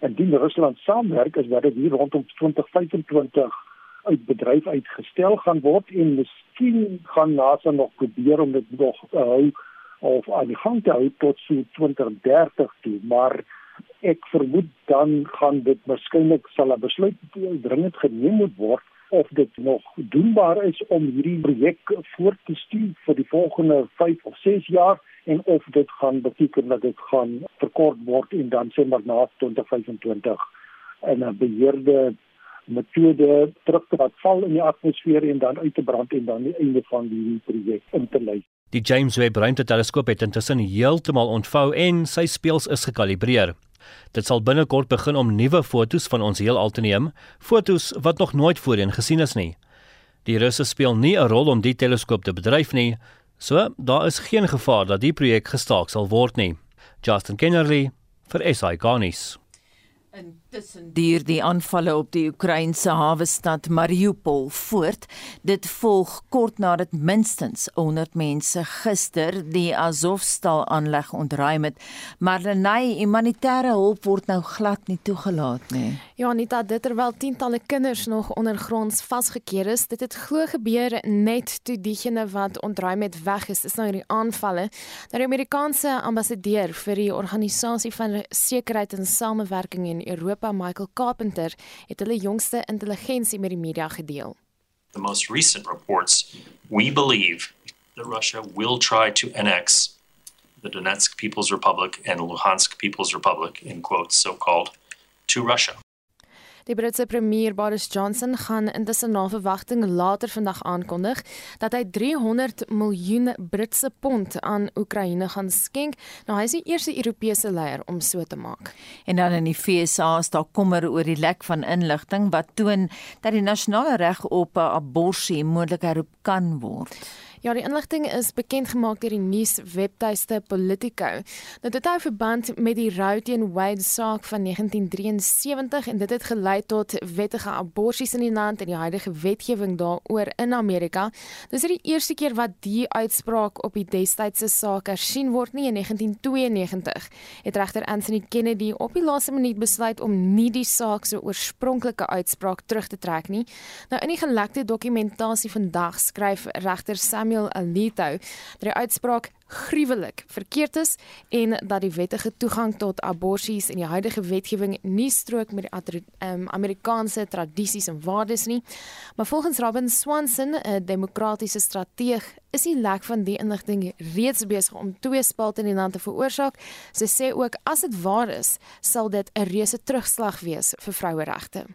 indien Rusland saamwerk is dat dit hier rondom 2025 uit bedryf uitgestel gaan word en miskien gaan NASA nog probeer om dit nog uh, hou of aan die gang te hou tot so 2030 toe maar ek vermoed dan gaan dit waarskynlik sal 'n besluit dringend geneem moet word of dit nog doenbaar is om hierdie projek voort te stuur vir die volgende 5 of 6 jaar en of dit gaan beteken dat dit gaan verkort word en dan sê maar na 2025 en 'n beheerde metode terug te wat val in die atmosfeer en dan uit te brand en dan die einde van die projek in te lei. Die James Webb Ruimteteleskoop het intussen heeltemal ontvou en sy spieëls is gekalibreer. Dit sal binnekort begin om nuwe fotos van ons heelal te neem, fotos wat nog nooit voorheen gesien is nie. Die Russe speel nie 'n rol om die teleskoop te bedryf nie, so daar is geen gevaar dat die projek gestaak sal word nie. Justin Kennerly vir SI Garnis. Intussen duur die aanvalle op die Oekraïense hawe stad Mariupol voort. Dit volg kort nadat minstens 100 mense gister die Azovstal aanleg ontruim het. Maar lenai humanitêre hulp word nou glad nie toegelaat nie. Ja, net dat dit terwyl tientalle kinders nog ondergronds vasgekeer is. Dit het glo gebeur net toe diegene wat ontruim het weg is. Dis nou hierdie aanvalle. Nou die Amerikaanse ambassadeur vir die organisasie van sekerheid en samewerking in Europa, Michael Carpenter, het hulle jongste intelligensie met die media gedeel. The most recent reports, we believe that Russia will try to annex the Donetsk People's Republic and Luhansk People's Republic in quotes so called to Russia. Die Britse premier Boris Johnson gaan intussen na verwagting later vandag aankondig dat hy 300 miljoen Britse pond aan Oekraïne gaan skenk. Nou hy is die eerste Europese leier om so te maak. En dan in die FSA is daar kommer oor die lek van inligting wat toon dat die nasionale reg op 'n abortus moontlik herroep kan word. Ja, die inligting is bekend gemaak deur die nuus webtuiste Politico. Nou dit hou verband met die Roe teen Wade saak van 1973 en dit het gelei tot wettige aborsies in die land en die huidige wetgewing daaroor in Amerika. Dis die eerste keer wat die uitspraak op die destydse saak hersien word nie in 1992. Het regter Anthony Kennedy op die laaste minuut besluit om nie die saak se oorspronklike uitspraak terug te trek nie. Nou in die gelekte dokumentasie vandag skryf regter Sam Samuel Alito dat die uitspraak gruwelik verkeerd is en dat die wettige toegang tot aborsies in die huidige wetgewing nie strook met die um, Amerikaanse tradisies en waardes nie. Maar volgens Robin Swanson, 'n demokratiese strateeg, is die lek van die inligting reeds besig om twee spalte in die land te veroorsaak. Sy sê ook as dit waar is, sal dit 'n reuse terugslag wees vir vroueregte.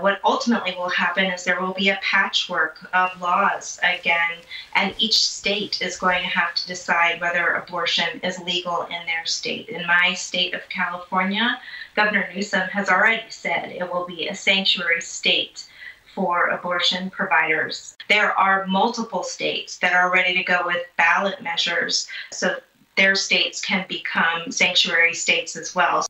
What ultimately will happen is there will be a patchwork of laws again, and each state is going to have to decide whether abortion is legal in their state. In my state of California, Governor Newsom has already said it will be a sanctuary state for abortion providers. There are multiple states that are ready to go with ballot measures so their states can become sanctuary states as well.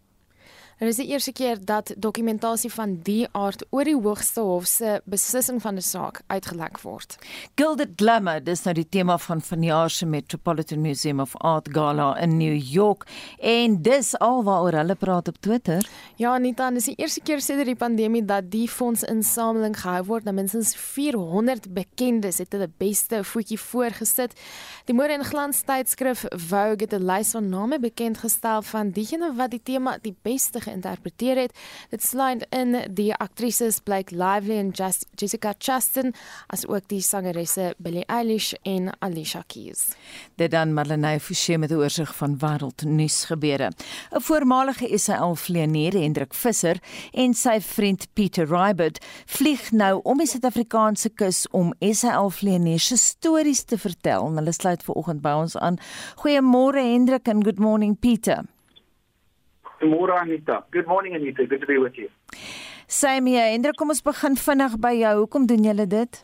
Dit is die eerste keer dat dokumentasie van die aard oor die hoogste hof se beslissing van 'n saak uitgelek word. Gilded Glamour, dis nou die tema van vanjaar se Metropolitan Museum of Art Gala in New York en dis alwaaroor hulle praat op Twitter. Ja, Anita, dis die eerste keer sedert die pandemie dat die fondsinsameling gehou word. Nou minstens 400 bekendes het hulle beste voetjie voorgesit. Die mode en glans tydskrif Vogue het 'n lys van name bekend gestel van diegene wat die tema die beste geïnterpreteer het. Dit sluit in die aktrises Blake Lively en Jessica Chastain as ook die sangeresse Billie Eilish en Alicia Keys. Dit dan Marlenae Forsie met 'n oorsig van wêreldnuus gebeure. 'n Voormalige SAL vlieënier Hendrik Visser en sy vriend Pieter Rybert vlieg nou om die Suid-Afrikaanse kus om SAL vlieëniers se stories te vertel. Hulle sluit ver oggend by ons aan. Goeiemôre Hendrik en good morning Pieter. Goeiemôre Anita. Good morning Anita. Good to be with you. Samia, Hendrik, kom ons begin vinnig by jou. Hoekom doen julle dit?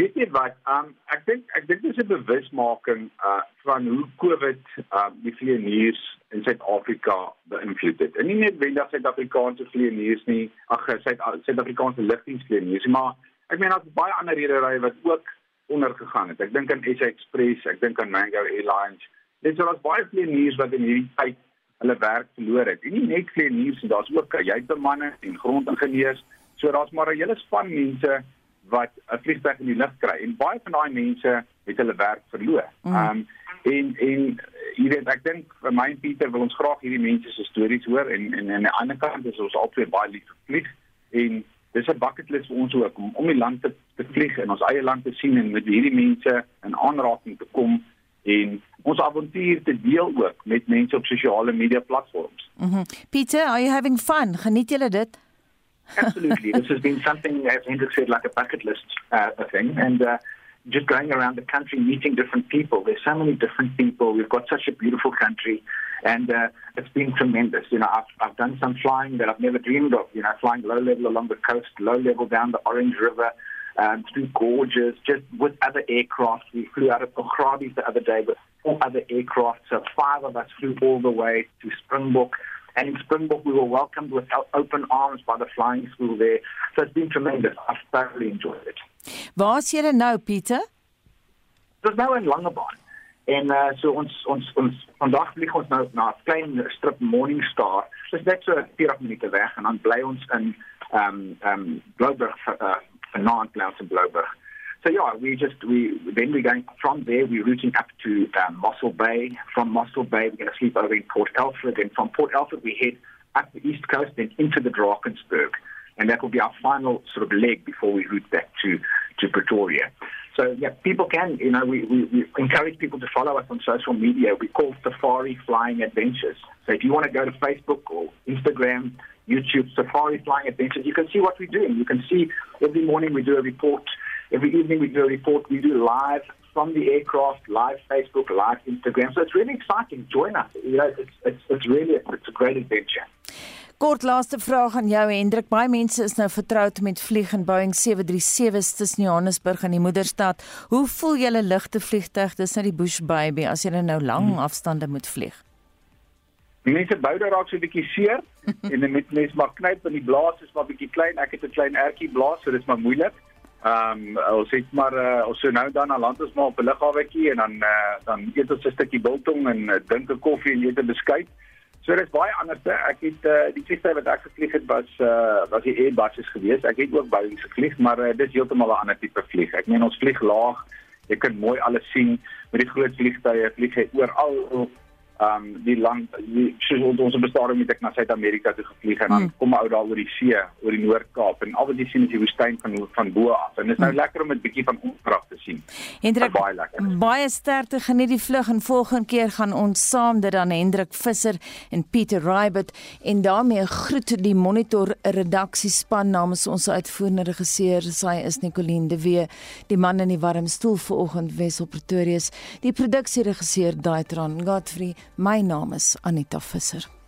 Weet jy wat? Um ek dink ek dink dis 'n bewusmaking uh van hoe COVID um die vlieëniers in Suid-Afrika beïnvloed het. En nie net wendig Suid-Afrikaanse vlieëniers nie, ag Suid-Afrikaanse lugdiensvlieëniers, maar ek meen daar's baie ander rederye wat ook ondergegaan het. Ek dink aan SA Express, ek dink aan Mango Airlines Dit sou as baie vlieëniers wat in hierdie tyd hulle werk verloor het. En nie net vlieëniers nie, daar's ook kajuitbemanne en grondingenieurs. So daar's maar 'n hele span mense wat 'n vliegtuig in die lug kry en baie van daai mense het hulle werk verloor. Mm. Ehm um, en en jy weet ek dink vir my en Pieter wil ons graag hierdie mense se stories hoor en en aan die ander kant is ons altyd baie lief vir vlieg en dis 'n bucket list vir ons ook om om die land te, te vlieg en ons eie land te sien en met hierdie mense in aanraking te kom en ons avontuur te deel ook met mense op sosiale media platforms. Mhm. Mm Peter, are you having fun? Geniet julle dit? Absolutely. this has been something, as Hendrik said, like a bucket list uh, a thing. And uh, just going around the country, meeting different people. There's so many different people. We've got such a beautiful country. And uh, it's been tremendous. You know, I've, I've done some flying that I've never dreamed of, you know, flying low level along the coast, low level down the Orange River, um, through gorges, just with other aircraft. We flew out of Kohlrabi the other day with four other aircraft. So five of us flew all the way to Springbok. And in Springbok, we were welcomed with open arms by the flying school there. So it's been tremendous. I've thoroughly enjoyed it. Waar's julle nou, Pieter? Ons nou in Langebaan. En uh, so ons ons ons vandag vlieg ons nou na 'n klein strip Morningstar. Dis net so 40 minute weg en dan bly ons in ehm um, ehm um, Blouberg uh, vanaand bly ons in Blouberg. So yeah, we just we then we're going from there. We're routing up to um, Mossel Bay. From Mossel Bay, we're going to sleep over in Port Alfred, Then from Port Alfred we head up the east coast then into the Drakensberg, and that will be our final sort of leg before we route back to to Pretoria. So yeah, people can you know we, we, we encourage people to follow us on social media. We call Safari Flying Adventures. So if you want to go to Facebook or Instagram. YouTube Safari Flying Adventures. You can see what we're doing. You can see every morning we do a report Every evening we do a report. We do live from the aircraft, live Facebook, live Instagram. So it's really exciting. Join us. You know, it's it's it's really it's a great adventure. Kort laaste vraag aan jou Hendrik. Baie mense is nou vertroud met vlieg in Boeing 737s tussen Johannesburg en die moederstad. Hoe voel julle ligte vliegtuig dis nou die Bush baby as jy nou lang hmm. afstande moet vlieg? Die mense bou daar raak so 'n bietjie seer en dan met mense maar knyp in die blaas is maar bietjie klein. Ek het 'n klein ertjie blaas, so dis maar moeilik. Ehm um, ons het maar uh, ons so nou dan na land ons maar op 'n lughawetjie en dan uh, dan eet ons 'n stukkie biltong en uh, drink 'n koffie en eet 'n beskuit. So dit is baie anders. Ek het uh, die vliegtuig wat ek gevlieg het was uh, was die Airbus geweest. Ek het ook Boeing gevlieg, maar uh, dit is heeltemal 'n ander tipe vlieg. Ek meen ons vlieg laag. Jy kan mooi alles sien met die groot vliegtuie. Vlieg jy oral um die land die soos ons bestaan met ek na Suid-Amerika toe gevlieg en dan hmm. kom ou daar oor die see oor die Noord-Kaap en al wat jy sien is die woestyn van van bo af en dit is nou hmm. lekker om 'n bietjie van onkrag te sien. Hendrik baie lekker. Baie sterkte geniet die vlug en volgende keer gaan ons saam dit dan Hendrik Visser en Pieter Raibet en daarmee groet die monitor redaksiespan namens ons uitvoerende regisseur sy is Nicoline de Wee die man in die warm stoel vanoggend Wessel Pretorius die produksieregisseur Daitron Godfrey My naam is Anita Visser.